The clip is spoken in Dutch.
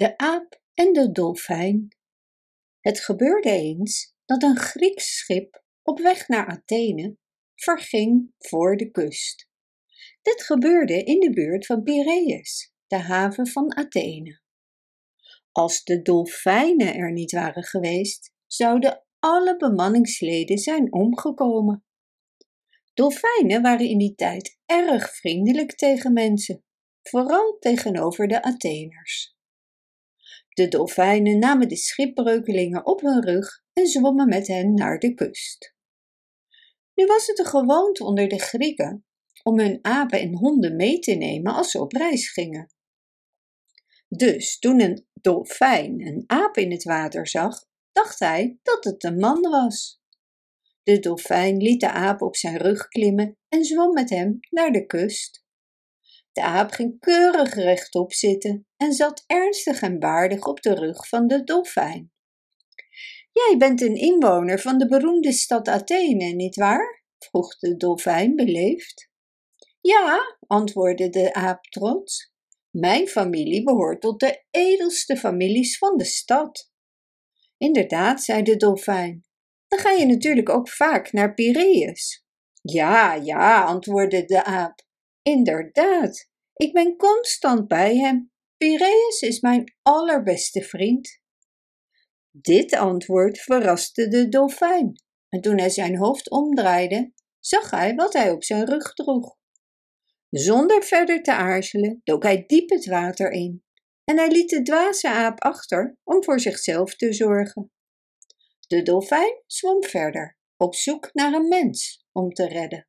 De aap en de dolfijn. Het gebeurde eens dat een Grieks schip op weg naar Athene verging voor de kust. Dit gebeurde in de buurt van Piraeus, de haven van Athene. Als de dolfijnen er niet waren geweest, zouden alle bemanningsleden zijn omgekomen. Dolfijnen waren in die tijd erg vriendelijk tegen mensen, vooral tegenover de Atheners. De dolfijnen namen de schipbreukelingen op hun rug en zwommen met hen naar de kust. Nu was het een gewoonte onder de Grieken om hun apen en honden mee te nemen als ze op reis gingen. Dus toen een dolfijn een aap in het water zag, dacht hij dat het een man was. De dolfijn liet de aap op zijn rug klimmen en zwom met hem naar de kust. De aap ging keurig rechtop zitten en zat ernstig en waardig op de rug van de dolfijn. Jij bent een inwoner van de beroemde stad Athene, nietwaar? vroeg de dolfijn beleefd. Ja, antwoordde de aap trots. Mijn familie behoort tot de edelste families van de stad. Inderdaad, zei de dolfijn. Dan ga je natuurlijk ook vaak naar Piraeus. Ja, ja, antwoordde de aap. Inderdaad, ik ben constant bij hem. Piraeus is mijn allerbeste vriend. Dit antwoord verraste de dolfijn, en toen hij zijn hoofd omdraaide, zag hij wat hij op zijn rug droeg. Zonder verder te aarzelen dook hij diep het water in en hij liet de dwaze aap achter om voor zichzelf te zorgen. De dolfijn zwom verder, op zoek naar een mens om te redden.